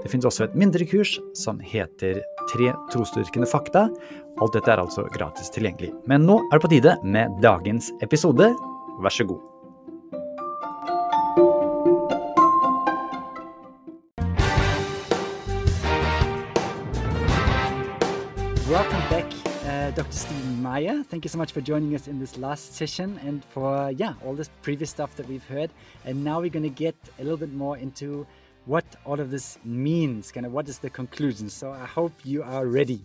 Det finnes også et mindre kurs som heter Tre trosdyrkende fakta. Alt dette er altså gratis tilgjengelig. Men nå er det på tide med dagens episode. Vær så god. Welcome back, uh, Dr. Stephen Meyer. Thank you so much for joining us in this last session and for yeah all this previous stuff that we've heard. And now we're going to get a little bit more into what all of this means, kind of what is the conclusion. So I hope you are ready.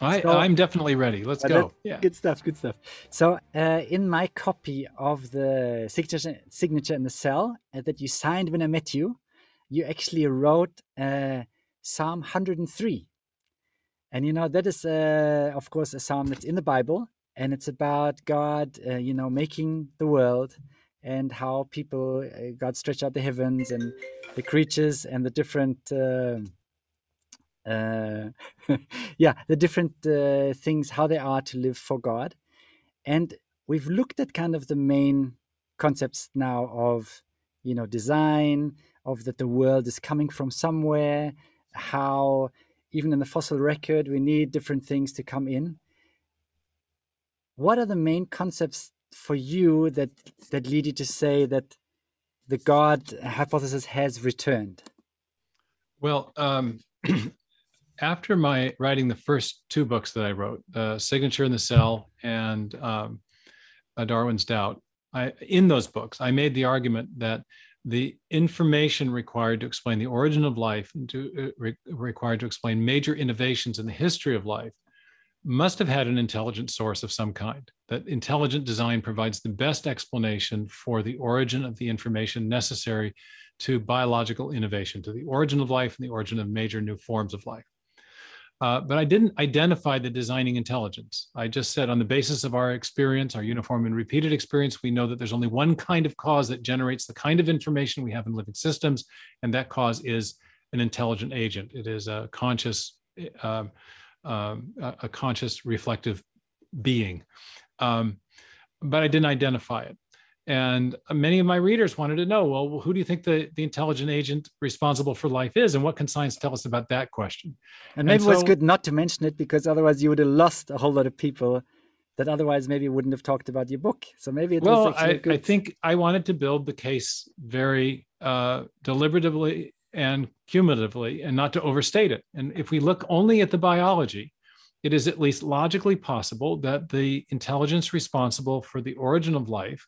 I, So- I'm definitely ready. Let's go. Yeah. Good stuff. Good stuff. So, uh, in my copy of the signature signature in the cell uh, that you signed when I met you, you actually wrote uh, Psalm 103, and you know that is, uh, of course, a psalm that's in the Bible, and it's about God, uh, you know, making the world and how people, uh, God stretched out the heavens and the creatures and the different. um uh, yeah, the different uh, things, how they are to live for God. And we've looked at kind of the main concepts now of, you know, design, of that the world is coming from somewhere, how even in the fossil record we need different things to come in. What are the main concepts for you that that lead you to say that the God hypothesis has returned? Well, um, after my writing the first two books that I wrote, uh, Signature in the Cell and um, Darwin's Doubt, I, in those books, I made the argument that the information required to explain the origin of life and to, uh, re- required to explain major innovations in the history of life must have had an intelligent source of some kind. That intelligent design provides the best explanation for the origin of the information necessary to biological innovation, to the origin of life and the origin of major new forms of life. Uh, but I didn't identify the designing intelligence. I just said, on the basis of our experience, our uniform and repeated experience, we know that there's only one kind of cause that generates the kind of information we have in living systems, and that cause is an intelligent agent. It is a conscious, um, um, a a conscious, reflective being. Um, but I didn't identify it. And many of my readers wanted to know, well, who do you think the, the intelligent agent responsible for life is? And what can science tell us about that question? And maybe And it was good not to mention it because otherwise you would have lost a whole lot of people that otherwise maybe wouldn't have talked about your book. So maybe it well, was actually I, good. I think I wanted to build the case very uh, deliberatively and cumulatively and not to overstate it. And if we look only at the biology, it is at least logically possible that the intelligence responsible for the origin of life,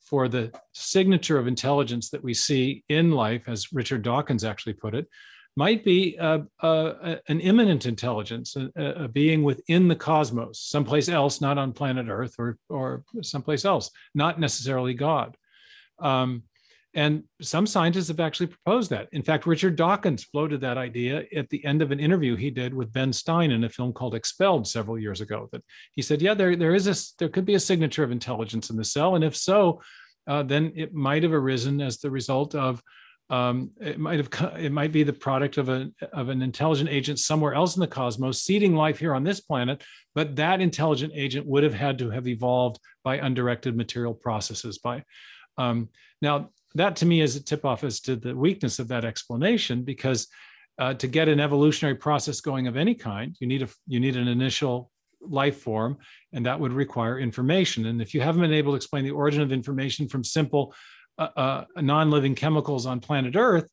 for the signature of intelligence that we see in life, as Richard Dawkins actually put it, might be uh, uh, an immanent intelligence, a, a a being within the cosmos, someplace else, not on planet Earth or, or someplace else, not necessarily God. Um, and some scientists have actually proposed that. In fact, Richard Dawkins floated that idea at the end of an interview he did with Ben Stein in a film called Expelled several years ago. That he said, "Yeah, there there is a there could be a signature of intelligence in the cell, and if so, uh, then it might have arisen as the result of um, it might have it might be the product of a of an intelligent agent somewhere else in the cosmos seeding life here on this planet but that intelligent agent would have had to have evolved by undirected material processes by um, now that to me is a tip off as to the weakness of that explanation because uh, to get an evolutionary process going of any kind you need a you need an initial life form and that would require information and if you haven't been able to explain the origin of information from simple uh, uh, non-living chemicals on planet Earth,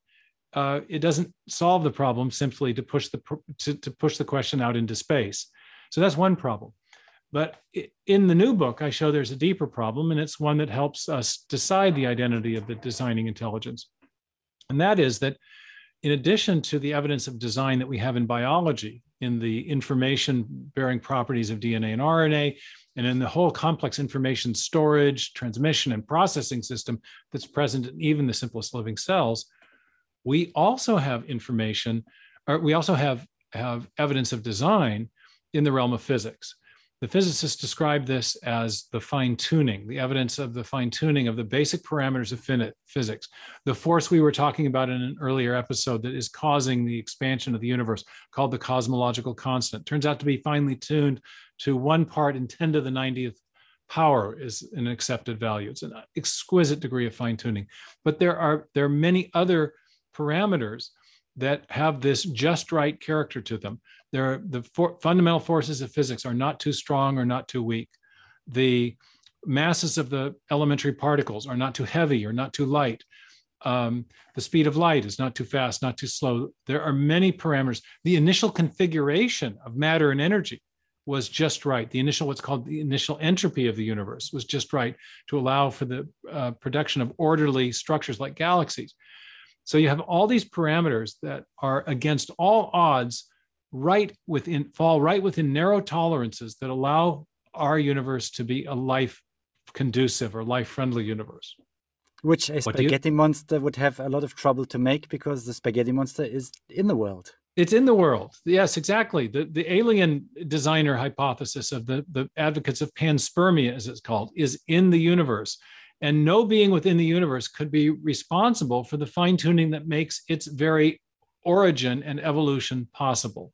uh, it doesn't solve the problem simply to push the to, to push the question out into space. So that's one problem. But in the new book, I show there's a deeper problem, and it's one that helps us decide the identity of the designing intelligence. And that is that in addition to the evidence of design that we have in biology, in the information bearing properties of DNA and RNA, and in the whole complex information storage, transmission, and processing system that's present in even the simplest living cells, we also have information, or we also have, have evidence of design in the realm of physics. The physicists describe this as the fine tuning, the evidence of the fine tuning of the basic parameters of physics, the force we were talking about in an earlier episode that is causing the expansion of the universe, called the cosmological constant. Turns out to be finely tuned to one part in 10 to the 90th power is an accepted value. It's an exquisite degree of fine tuning. But there are there are many other parameters that have this just right character to them. There, the for, fundamental forces of physics are not too strong or not too weak. The masses of the elementary particles are not too heavy or not too light. Um, the speed of light is not too fast, not too slow. There are many parameters. The initial configuration of matter and energy was just right. The initial, what's called the initial entropy of the universe, was just right to allow for the uh, production of orderly structures like galaxies. So you have all these parameters that are against all odds, right within fall right within narrow tolerances that allow our universe to be a life conducive or life friendly universe. Which a spaghetti you... monster would have a lot of trouble to make because the spaghetti monster is in the world. It's in the world. Yes, exactly. The the alien designer hypothesis of the, the advocates of panspermia, as it's called, is in the universe. And no being within the universe could be responsible for the fine tuning that makes its very origin and evolution possible.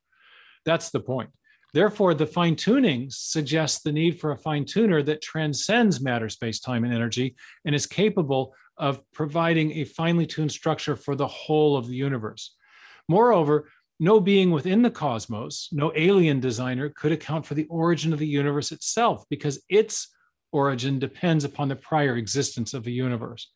That's the point. Therefore, the fine tuning suggests the need for a fine tuner that transcends matter, space, time, and energy and is capable of providing a finely tuned structure for the whole of the universe. Moreover, no being within the cosmos, no alien designer could account for the origin of the universe itself because its origin depends upon the prior existence of the universe.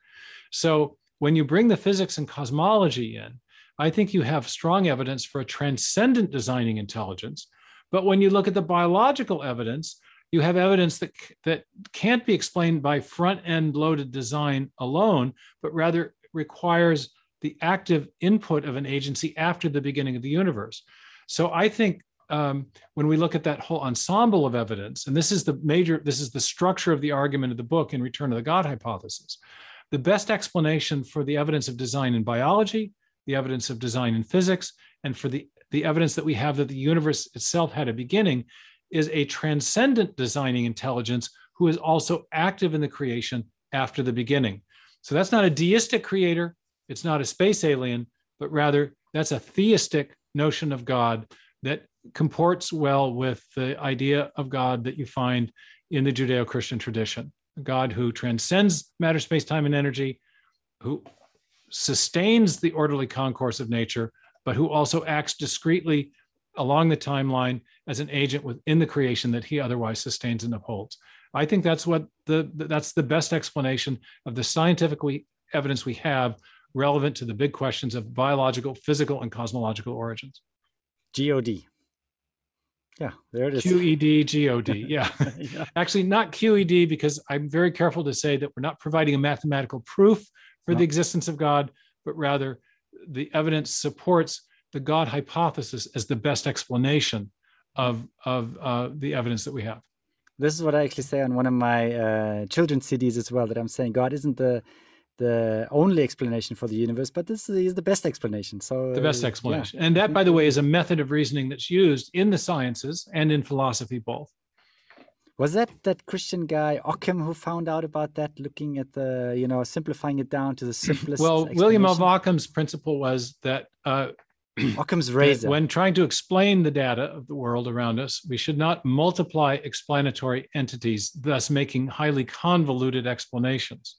So when you bring the physics and cosmology in, I think you have strong evidence for a transcendent designing intelligence. But when you look at the biological evidence, you have evidence that, that can't be explained by front end loaded design alone, but rather requires the active input of an agency after the beginning of the universe. So I think um, when we look at that whole ensemble of evidence, and this is the major, this is the structure of the argument of the book in Return of the God hypothesis, the best explanation for the evidence of design in biology, the evidence of design in physics, and for the, the evidence that we have that the universe itself had a beginning is a transcendent designing intelligence who is also active in the creation after the beginning. So that's not a deistic creator, it's not a space alien, but rather that's a theistic notion of God that comports well with the idea of God that you find in the Judeo Christian tradition God who transcends matter, space, time, and energy, who sustains the orderly concourse of nature, but who also acts discreetly along the timeline as an agent within the creation that he otherwise sustains and upholds. I think that's what the that's the best explanation of the scientific evidence we have relevant to the big questions of biological, physical, and cosmological origins. God. Yeah, there it is. QED, GOD. Yeah. yeah. Actually, not QED, because I'm very careful to say that we're not providing a mathematical proof for no. the existence of God, but rather the evidence supports the God hypothesis as the best explanation of, of uh, the evidence that we have. This is what I actually say on one of my uh, children's CDs as well, that I'm saying God isn't the the only explanation for the universe, but this is the best explanation. So the best explanation, yeah. and that, by the way, is a method of reasoning that's used in the sciences and in philosophy both. Was that that Christian guy Occam who found out about that, looking at the you know simplifying it down to the simplest? well, William of Occam's principle was that. Uh, Occam's razor. When trying to explain the data of the world around us, we should not multiply explanatory entities, thus making highly convoluted explanations.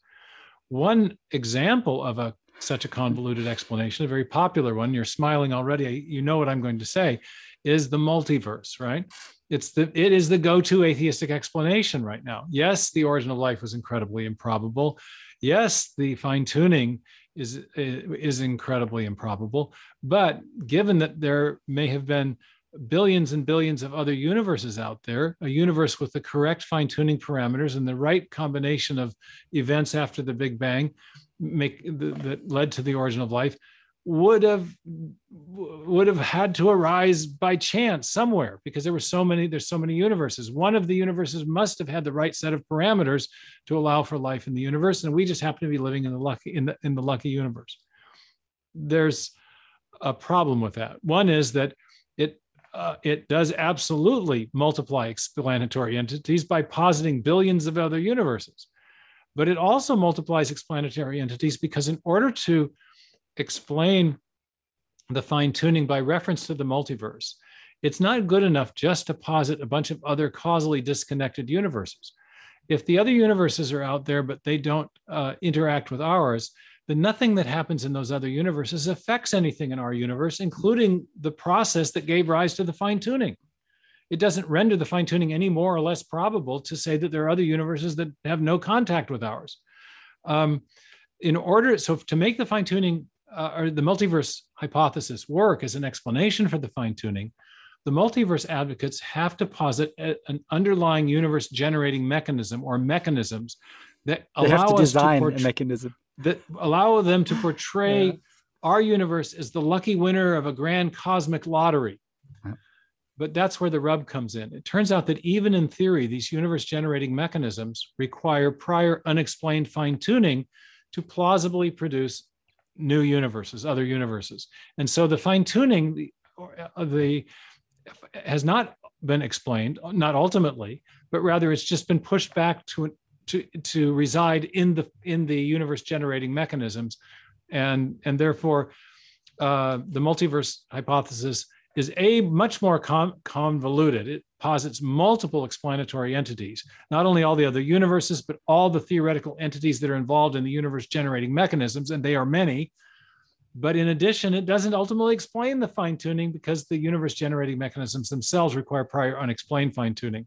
One example of a such a convoluted explanation, a very popular one, you're smiling already, you know what I'm going to say, is the multiverse, right? It's the it is the go-to atheistic explanation right now. Yes, the origin of life was incredibly improbable. Yes, the fine-tuning is is incredibly improbable, but given that there may have been billions and billions of other universes out there, a universe with the correct fine tuning parameters and the right combination of events after the Big Bang make that led to the origin of life would have would have had to arise by chance somewhere because there were so many there's so many universes one of the universes must have had the right set of parameters to allow for life in the universe and we just happen to be living in the lucky in the in the lucky universe there's a problem with that one is that uh, it does absolutely multiply explanatory entities by positing billions of other universes. But it also multiplies explanatory entities because, in order to explain the fine tuning by reference to the multiverse, it's not good enough just to posit a bunch of other causally disconnected universes. If the other universes are out there, but they don't uh, interact with ours, then nothing that happens in those other universes affects anything in our universe, including the process that gave rise to the fine tuning. It doesn't render the fine tuning any more or less probable to say that there are other universes that have no contact with ours. Um, in order, so to make the fine tuning uh, or the multiverse hypothesis work as an explanation for the fine tuning, the multiverse advocates have to posit a, an underlying universe generating mechanism or mechanisms that they allow to us design to a mechanism that allow them to portray Yeah. our universe as the lucky winner of a grand cosmic lottery. Yeah. But that's where the rub comes in. It turns out that even in theory, these universe generating mechanisms require prior unexplained fine tuning to plausibly produce new universes, other universes. And so the fine tuning, the, uh, the has not been explained, not ultimately, but rather it's just been pushed back to to to reside in the in the universe generating mechanisms, and and therefore uh, the multiverse hypothesis is a much more con- convoluted. It posits multiple explanatory entities, not only all the other universes, but all the theoretical entities that are involved in the universe generating mechanisms, and they are many. But in addition, it doesn't ultimately explain the fine tuning because the universe generating mechanisms themselves require prior unexplained fine tuning.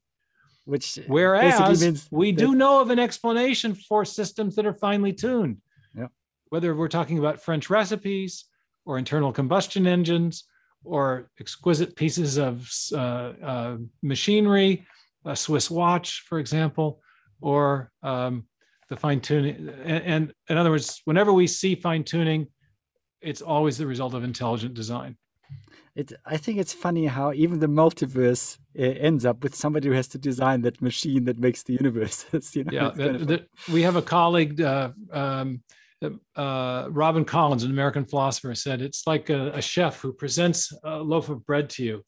which Whereas we do know of an explanation for systems that are finely tuned. Yeah. Whether we're talking about French recipes or internal combustion engines or exquisite pieces of uh, uh, machinery, a Swiss watch, for example, or um, the fine tuning. And, and in other words, whenever we see fine tuning, it's always the result of intelligent design. It, I think it's funny how even the multiverse uh, ends up with somebody who has to design that machine that makes the universes. You know, yeah the- the- we have a colleague uh, um, uh, robin collins an american philosopher said it's like a, a chef who presents a loaf of bread to you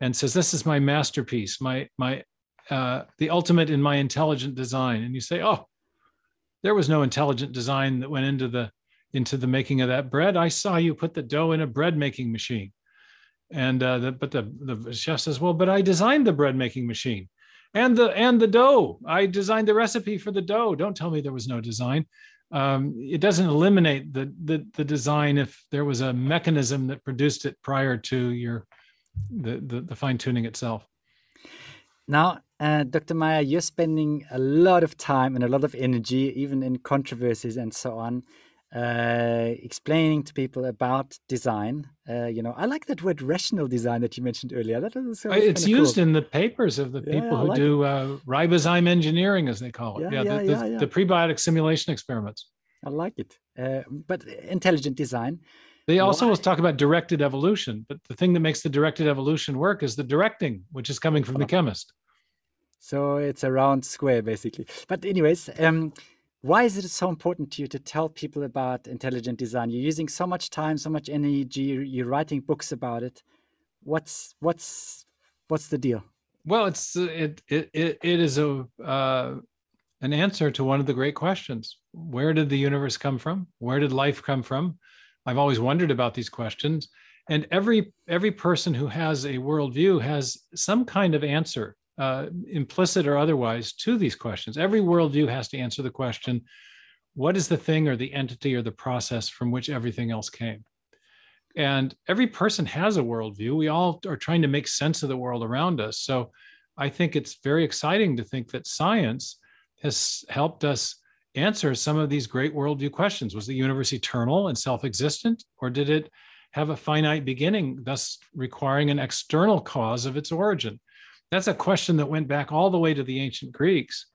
and says this is my masterpiece my my uh, the ultimate in my intelligent design and you say oh there was no intelligent design that went into the into the making of that bread. I saw you put the dough in a bread making machine. And uh, the, but the, the chef says well but i designed the bread making machine and the and the dough. I designed the recipe for the dough. Don't tell me there was no design um, it doesn't eliminate the, the the design if there was a mechanism that produced it prior to your the the, the fine tuning itself Now, uh, Dr. Meyer, you're spending a lot of time and a lot of energy, even in controversies and so on, uh, explaining to people about design. Uh, you know, I like that word rational design that you mentioned earlier. That is it's used in the papers of the people I who like do uh, ribozyme engineering as they call it Yeah, yeah, yeah, the, the, yeah. the prebiotic simulation experiments I like it. Uh, but intelligent design. They also Why? talk about directed evolution, but the thing that makes the directed evolution work is the directing, which is coming from the chemist. So it's a round square, basically. But anyways, um, why is it so important to you to tell people about intelligent design? You're using so much time, so much energy. You're, writing books about it. What's what's what's the deal? Well, it's it it it, it is a uh, an answer to one of the great questions: Where did the universe come from? Where did life come from? I've always wondered about these questions, and every every person who has a worldview has some kind of answer, uh, implicit or otherwise, to these questions. Every worldview has to answer the question: What is the thing or the entity or the process from which everything else came? And every person has a worldview. We all are trying to make sense of the world around us. So I think it's very exciting to think that science has helped us answer some of these great worldview questions. Was the universe eternal and self existent, or did it have a finite beginning, thus requiring an external cause of its origin? That's a question that went back all the way to the ancient Greeks.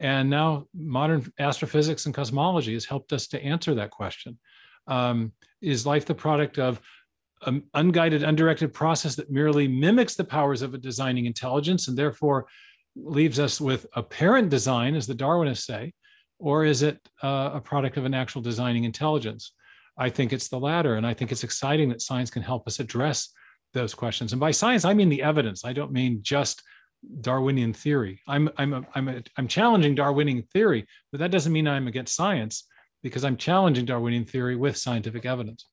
And now modern astrophysics and cosmology has helped us to answer that question. Um, is life the product of an unguided, undirected process that merely mimics the powers of a designing intelligence and therefore leaves us with apparent design, as the Darwinists say, or is it uh, a product of an actual designing intelligence? I think it's the latter, and I think it's exciting that science can help us address those questions. And by science, I mean the evidence. I don't mean just Darwinian theory. I'm I'm a, I'm a, I'm challenging Darwinian theory, but that doesn't mean I'm against science because I'm challenging Darwinian theory with scientific evidence.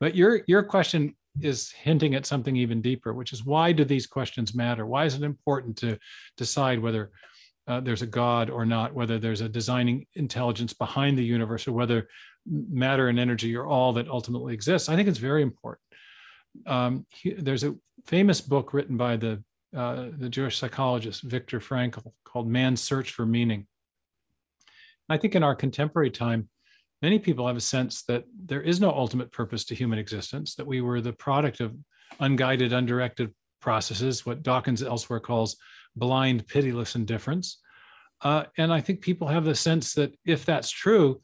But your your question is hinting at something even deeper, which is why do these questions matter? Why is it important to decide whether uh, there's a God or not, whether there's a designing intelligence behind the universe, or whether matter and energy are all that ultimately exists? I think it's very important. Um, he, there's a famous book written by the uh, the Jewish psychologist Viktor Frankl called Man's Search for Meaning. I think in our contemporary time, many people have a sense that there is no ultimate purpose to human existence, that we were the product of unguided, undirected processes, what Dawkins elsewhere calls blind, pitiless indifference. Uh, and I think people have the sense that if that's true,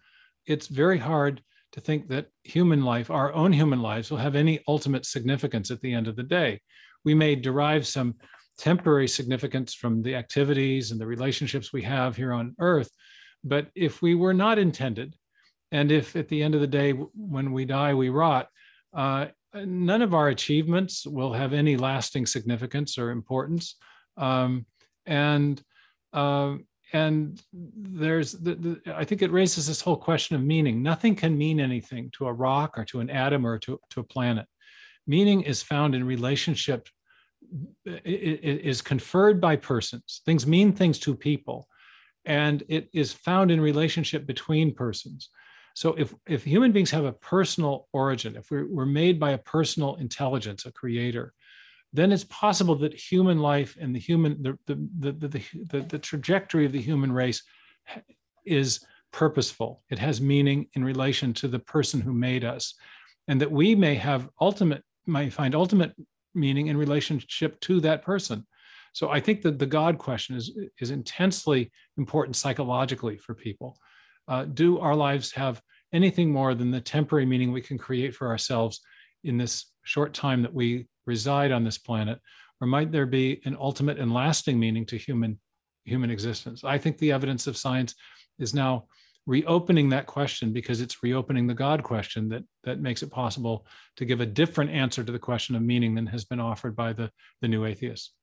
it's very hard to think that human life, our own human lives, will have any ultimate significance at the end of the day. We may derive some temporary significance from the activities and the relationships we have here on earth. But if we were not intended and if at the end of the day, when we die, we rot, uh, none of our achievements will have any lasting significance or importance. Um, and uh, and there's the, the, I think it raises this whole question of meaning. Nothing can mean anything to a rock or to an atom or to, to a planet. Meaning is found in relationship. It, it is conferred by persons. Things mean things to people, and it is found in relationship between persons. So if, if human beings have a personal origin, if we're, we're made by a personal intelligence, a creator, then it's possible that human life and the human the the, the the, the, the, trajectory of the human race is purposeful. It has meaning in relation to the person who made us. And that we may have ultimate might find ultimate meaning in relationship to that person. So i think that the god question is is intensely important psychologically for people. Uh, do our lives have anything more than the temporary meaning we can create for ourselves in this short time that we reside on this planet or might there be an ultimate and lasting meaning to human human existence i think the evidence of science is now reopening that question because it's reopening the god question that that makes it possible to give a different answer to the question of meaning than has been offered by the the new atheists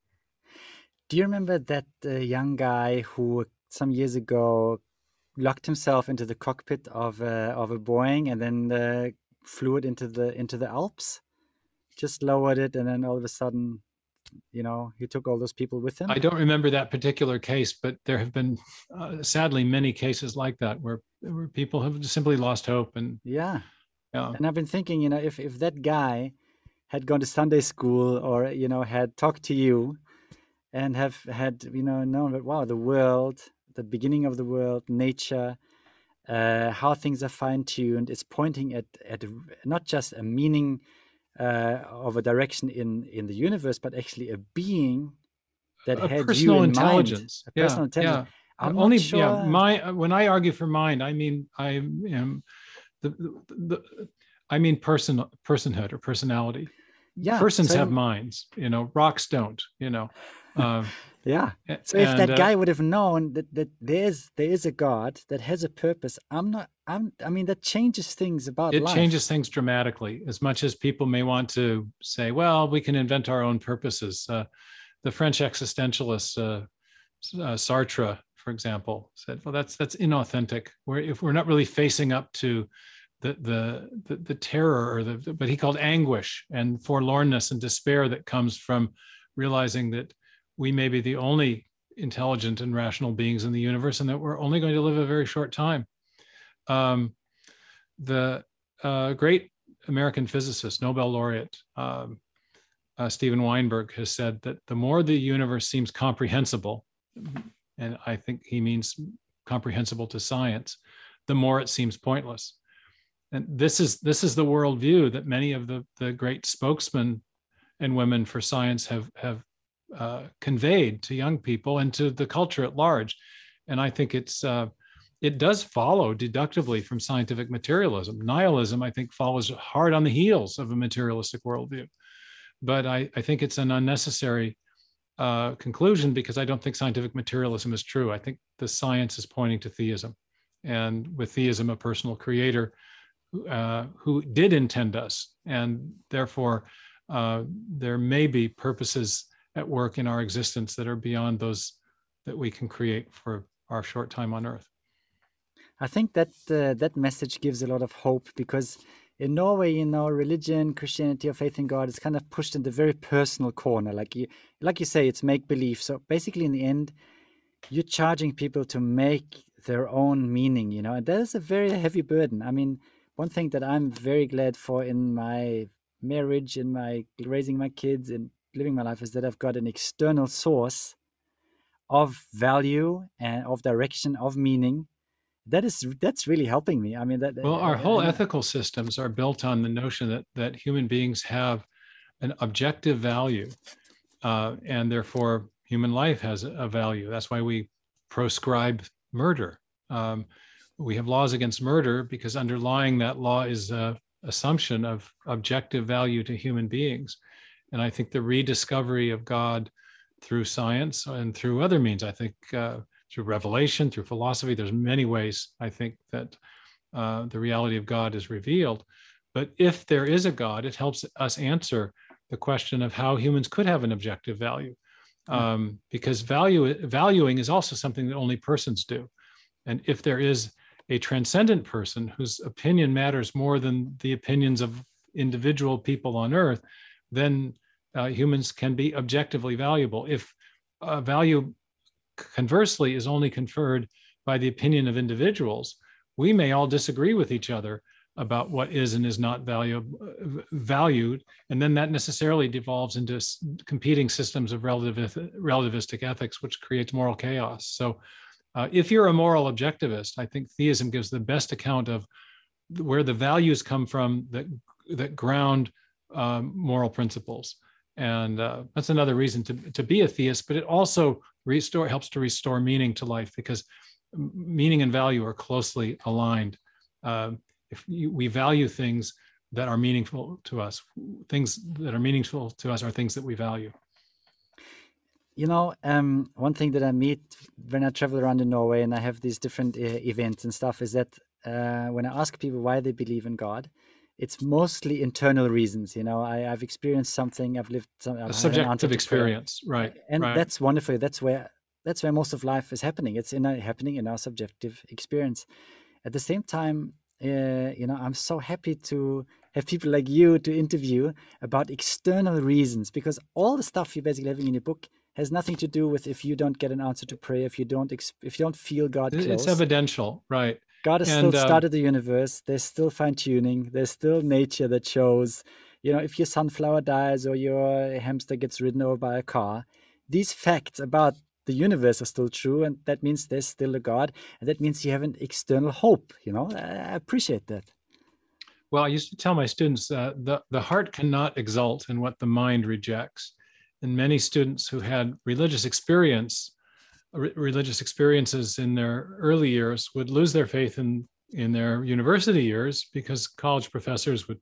do you remember that uh, young guy who some years ago locked himself into the cockpit of a, of a Boeing and then uh, flew it into the into the Alps. Just lowered it, and then all of a sudden, you know, he took all those people with him. I don't remember that particular case, but there have been uh, sadly many cases like that where where people have simply lost hope. And yeah, yeah. And I've been thinking, you know, if if that guy had gone to Sunday school or you know had talked to you and have had you know known that wow the world the beginning of the world, nature, uh, how things are fine tuned. It's pointing at at not just a meaning uh, of a direction in in the universe, but actually a being that a had personal you in intelligence. Mind, a personal intelligence. Yeah. I'm only sure. yeah my when I argue for mind, I mean I am the, the, the I mean person personhood or personality. Yeah, persons so, have minds. You know, rocks don't. You know. Um, yeah. So if and, that uh, guy would have known that, that there's there is a God that has a purpose, I'm not I'm I mean that changes things about it life. changes things dramatically. As much as people may want to say, well, we can invent our own purposes. Uh, the French existentialist uh, uh, Sartre, for example, said, well, that's that's inauthentic. We're if we're not really facing up to the the the, the terror or the but he called anguish and forlornness and despair that comes from realizing that we may be the only intelligent and rational beings in the universe and that we're only going to live a very short time. Um, the uh, great American physicist, Nobel laureate, um, uh, Steven Weinberg, has said that the more the universe seems comprehensible, and I think he means comprehensible to science, the more it seems pointless. And this is this is the worldview that many of the, the great spokesmen and women for science have have uh, conveyed to young people and to the culture at large. And I think it's uh, it does follow deductively from scientific materialism. Nihilism, I think, follows hard on the heels of a materialistic worldview. But I, I think it's an unnecessary uh, conclusion because I don't think scientific materialism is true. I think the science is pointing to theism, and with theism, a personal creator uh, who did intend us, and therefore uh, there may be purposes at work in our existence that are beyond those that we can create for our short time on earth. I think that uh, that message gives a lot of hope because in Norway, you know, religion, Christianity, or faith in God is kind of pushed in the very personal corner. Like you, like you say, it's make believe. So basically, in the end, you're charging people to make their own meaning. You know, and that is a very heavy burden. I mean, one thing that I'm very glad for in my marriage, in my raising my kids, and living my life is that I've got an external source of value and of direction of meaning that is that's really helping me. I mean that well our whole ethical systems are built on the notion that that human beings have an objective value uh, and therefore human life has a value. That's why we proscribe murder. Um, we have laws against murder because underlying that law is a assumption of objective value to human beings and I think the rediscovery of God through science and through other means, I think uh, through revelation, through philosophy, there's many ways I think that uh, the reality of God is revealed. But if there is a God, it helps us answer the question of how humans could have an objective value. Hmm. Um, because value valuing is also something that only persons do. And if there is a transcendent person whose opinion matters more than the opinions of individual people on earth, then uh, humans can be objectively valuable. If uh, value, conversely, is only conferred by the opinion of individuals, we may all disagree with each other about what is and is not value, valued. And then that necessarily devolves into competing systems of relativist, relativistic ethics, which creates moral chaos. So, uh, if you're a moral objectivist, I think theism gives the best account of where the values come from that, that ground um, moral principles. And uh, that's another reason to, to be a theist, but it also restore helps to restore meaning to life because meaning and value are closely aligned. Uh, if you, we value things that are meaningful to us, things that are meaningful to us are things that we value. You know, um, one thing that I meet when I travel around in Norway and I have these different uh, events and stuff is that uh, when I ask people why they believe in God, it's mostly internal reasons. You know, I, have experienced something. I've lived some I've a subjective experience, right? And right. that's wonderful. That's where that's where most of life is happening. It's in a, happening in our subjective experience. At the same time, uh, you know, I'm so happy to have people like you to interview about external reasons because all the stuff you're basically having in your book has nothing to do with if you don't get an answer to prayer, if you don't if you don't feel God close. It's evidential, right? God has and, still uh, started the universe. There's still fine tuning. There's still nature that shows, you know, if your sunflower dies or your hamster gets ridden over by a car, these facts about the universe are still true. And that means there's still a God. And that means you have an external hope. You know, I appreciate that. Well, I used to tell my students uh, the, the heart cannot exult in what the mind rejects. And many students who had religious experience re- religious experiences in their early years would lose their faith in in their university years because college professors would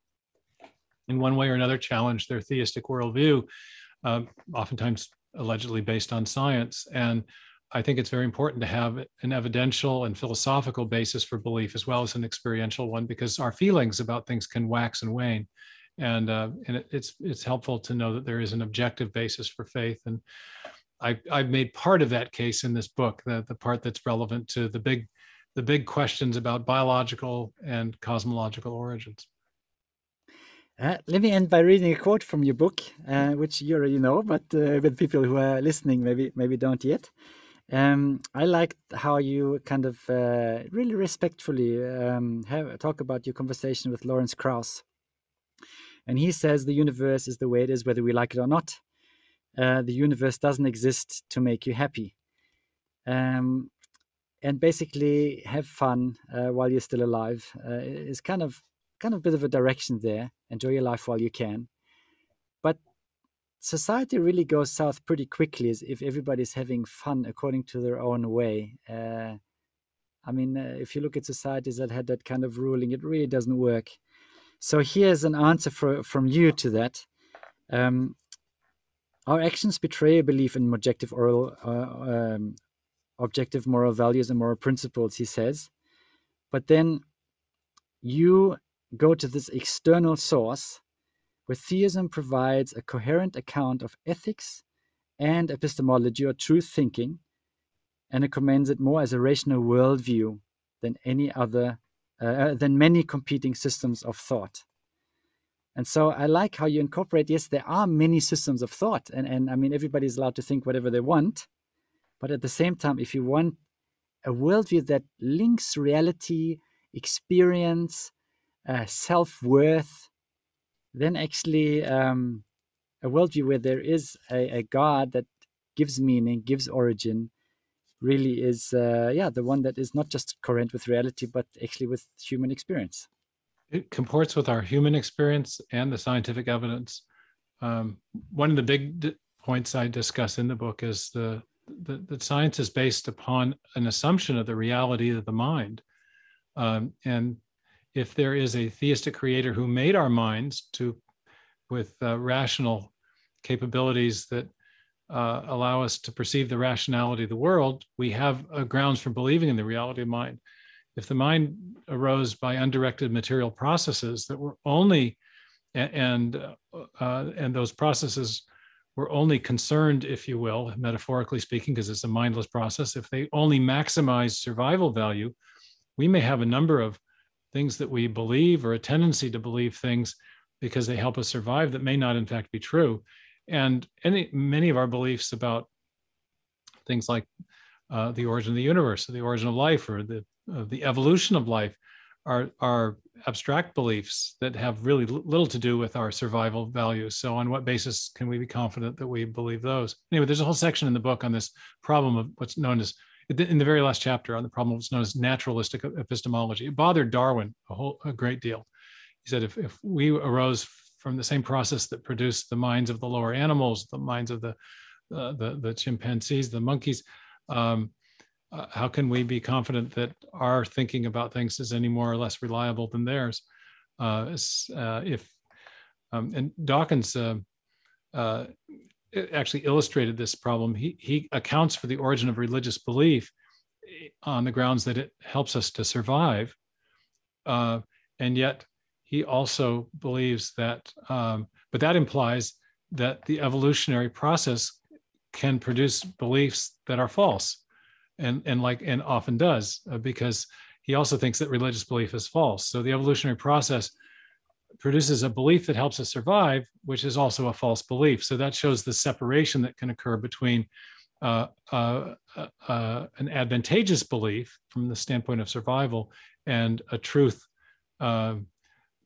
in one way or another challenge their theistic worldview uh, oftentimes allegedly based on science. And i think it's very important to have an evidential and philosophical basis for belief as well as an experiential one because our feelings about things can wax and wane. And uh, and it, it's it's helpful to know that there is an objective basis for faith. And I, I've made part of that case in this book, the, the part that's relevant to the big, the big questions about biological and cosmological origins. Uh, let me end by reading a quote from your book, uh, which you already know, but uh, with people who are listening, maybe maybe don't yet. Um, I liked how you kind of uh, really respectfully um, have, talk about your conversation with Lawrence Krauss, and he says the universe is the way it is, whether we like it or not uh, the universe doesn't exist to make you happy. Um, and basically have fun uh, while you're still alive uh, is kind of kind of a bit of a direction there. Enjoy your life while you can. But society really goes south pretty quickly if everybody's having fun according to their own way. Uh, I mean, uh, if you look at societies that had that kind of ruling, it really doesn't work. So here's an answer for, from you to that. Um, our actions betray a belief in objective oral, uh, um, objective moral values and moral principles, he says. But then you go to this external source, where theism provides a coherent account of ethics and epistemology or truth thinking, and it commends it more as a rational worldview than any other, uh, uh, than many competing systems of thought. And so I like how you incorporate, yes, there are many systems of thought, and, and I mean, everybody's allowed to think whatever they want. But at the same time, if you want a worldview that links reality, experience, uh, self worth, then actually um, a worldview where there is a, a, God that gives meaning, gives origin, really is, uh, yeah, the one that is not just current with reality, but actually with human experience. It comports with our human experience and the scientific evidence. Um, one of the big points I discuss in the book is the that science is based upon an assumption of the reality of the mind. Um, and if there is a theistic creator who made our minds to with uh, rational capabilities that uh, allow us to perceive the rationality of the world, we have uh, grounds for believing in the reality of mind. If the mind arose by undirected material processes that were only and uh, uh, and those processes were only concerned, if you will, metaphorically speaking, because it's a mindless process, if they only maximize survival value, we may have a number of things that we believe or a tendency to believe things because they help us survive that may not in fact be true. And any many of our beliefs about things like uh, the origin of the universe or the origin of life or the uh, the evolution of life are are abstract beliefs that have really little to do with our survival values. So on what basis can we be confident that we believe those? Anyway there's a whole section in the book on this problem of what's known as in the very last chapter on the problem of what's known as naturalistic epistemology. It bothered darwin a whole a great deal. He said if, if we arose from the same process that produced the minds of the lower animals, the minds of the uh, the, the chimpanzees, the monkeys. Um, uh, how can we be confident that our thinking about things is any more or less reliable than theirs? Uh, uh if um, and Dawkins uh, uh, actually illustrated this problem. He he accounts for the origin of religious belief on the grounds that it helps us to survive, and yet he also believes that, um, but that implies that the evolutionary process can produce beliefs that are false, and and like and often does uh, because he also thinks that religious belief is false. So the evolutionary process produces a belief that helps us survive, which is also a false belief. So that shows the separation that can occur between uh, uh, uh, uh an advantageous belief from the standpoint of survival and a truth um,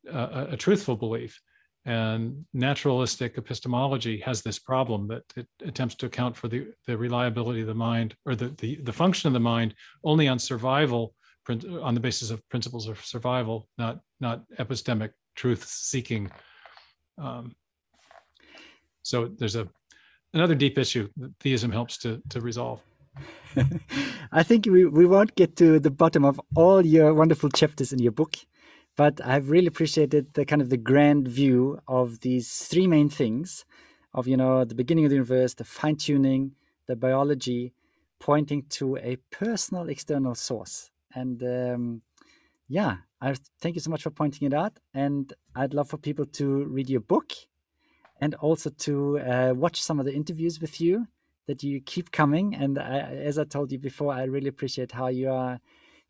a, a truthful belief. And naturalistic epistemology has this problem that it attempts to account for the, the reliability of the mind or the, the, the function of the mind only on survival, on the basis of principles of survival, not, not epistemic truth seeking. Um, so there's a another deep issue that theism helps to, to resolve. I think we, we won't get to the bottom of all your wonderful chapters in your book. But I've really appreciated the kind of the grand view of these three main things of, you know, the beginning of the universe, the fine tuning, the biology, pointing to a personal external source. And um, yeah, I thank you so much for pointing it out. And I'd love for people to read your book and also to uh, watch some of the interviews with you that you keep coming. And I, as I told you before, I really appreciate how you are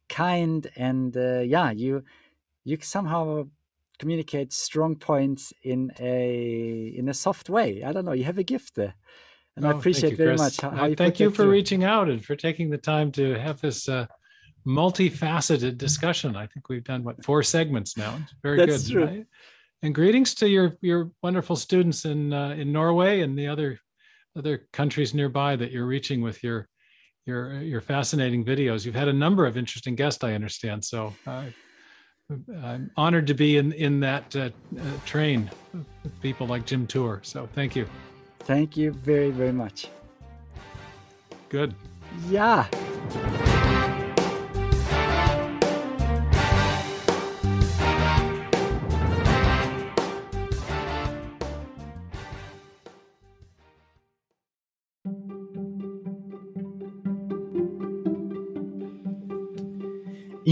kind and uh, yeah, you you somehow communicate strong points in a in a soft way. I don't know. You have a gift there, and oh, I appreciate you, very much how, you. Thank you for through. reaching out and for taking the time to have this uh, multifaceted discussion. I think we've done what four segments now. It's very That's good. True. Right? And greetings to your your wonderful students in uh, in Norway and the other other countries nearby that you're reaching with your your your fascinating videos. You've had a number of interesting guests, I understand. So. Uh, I'm honored to be in in that uh, uh, train with people like Jim Tour. So thank you. Thank you very very much. Good. Yeah.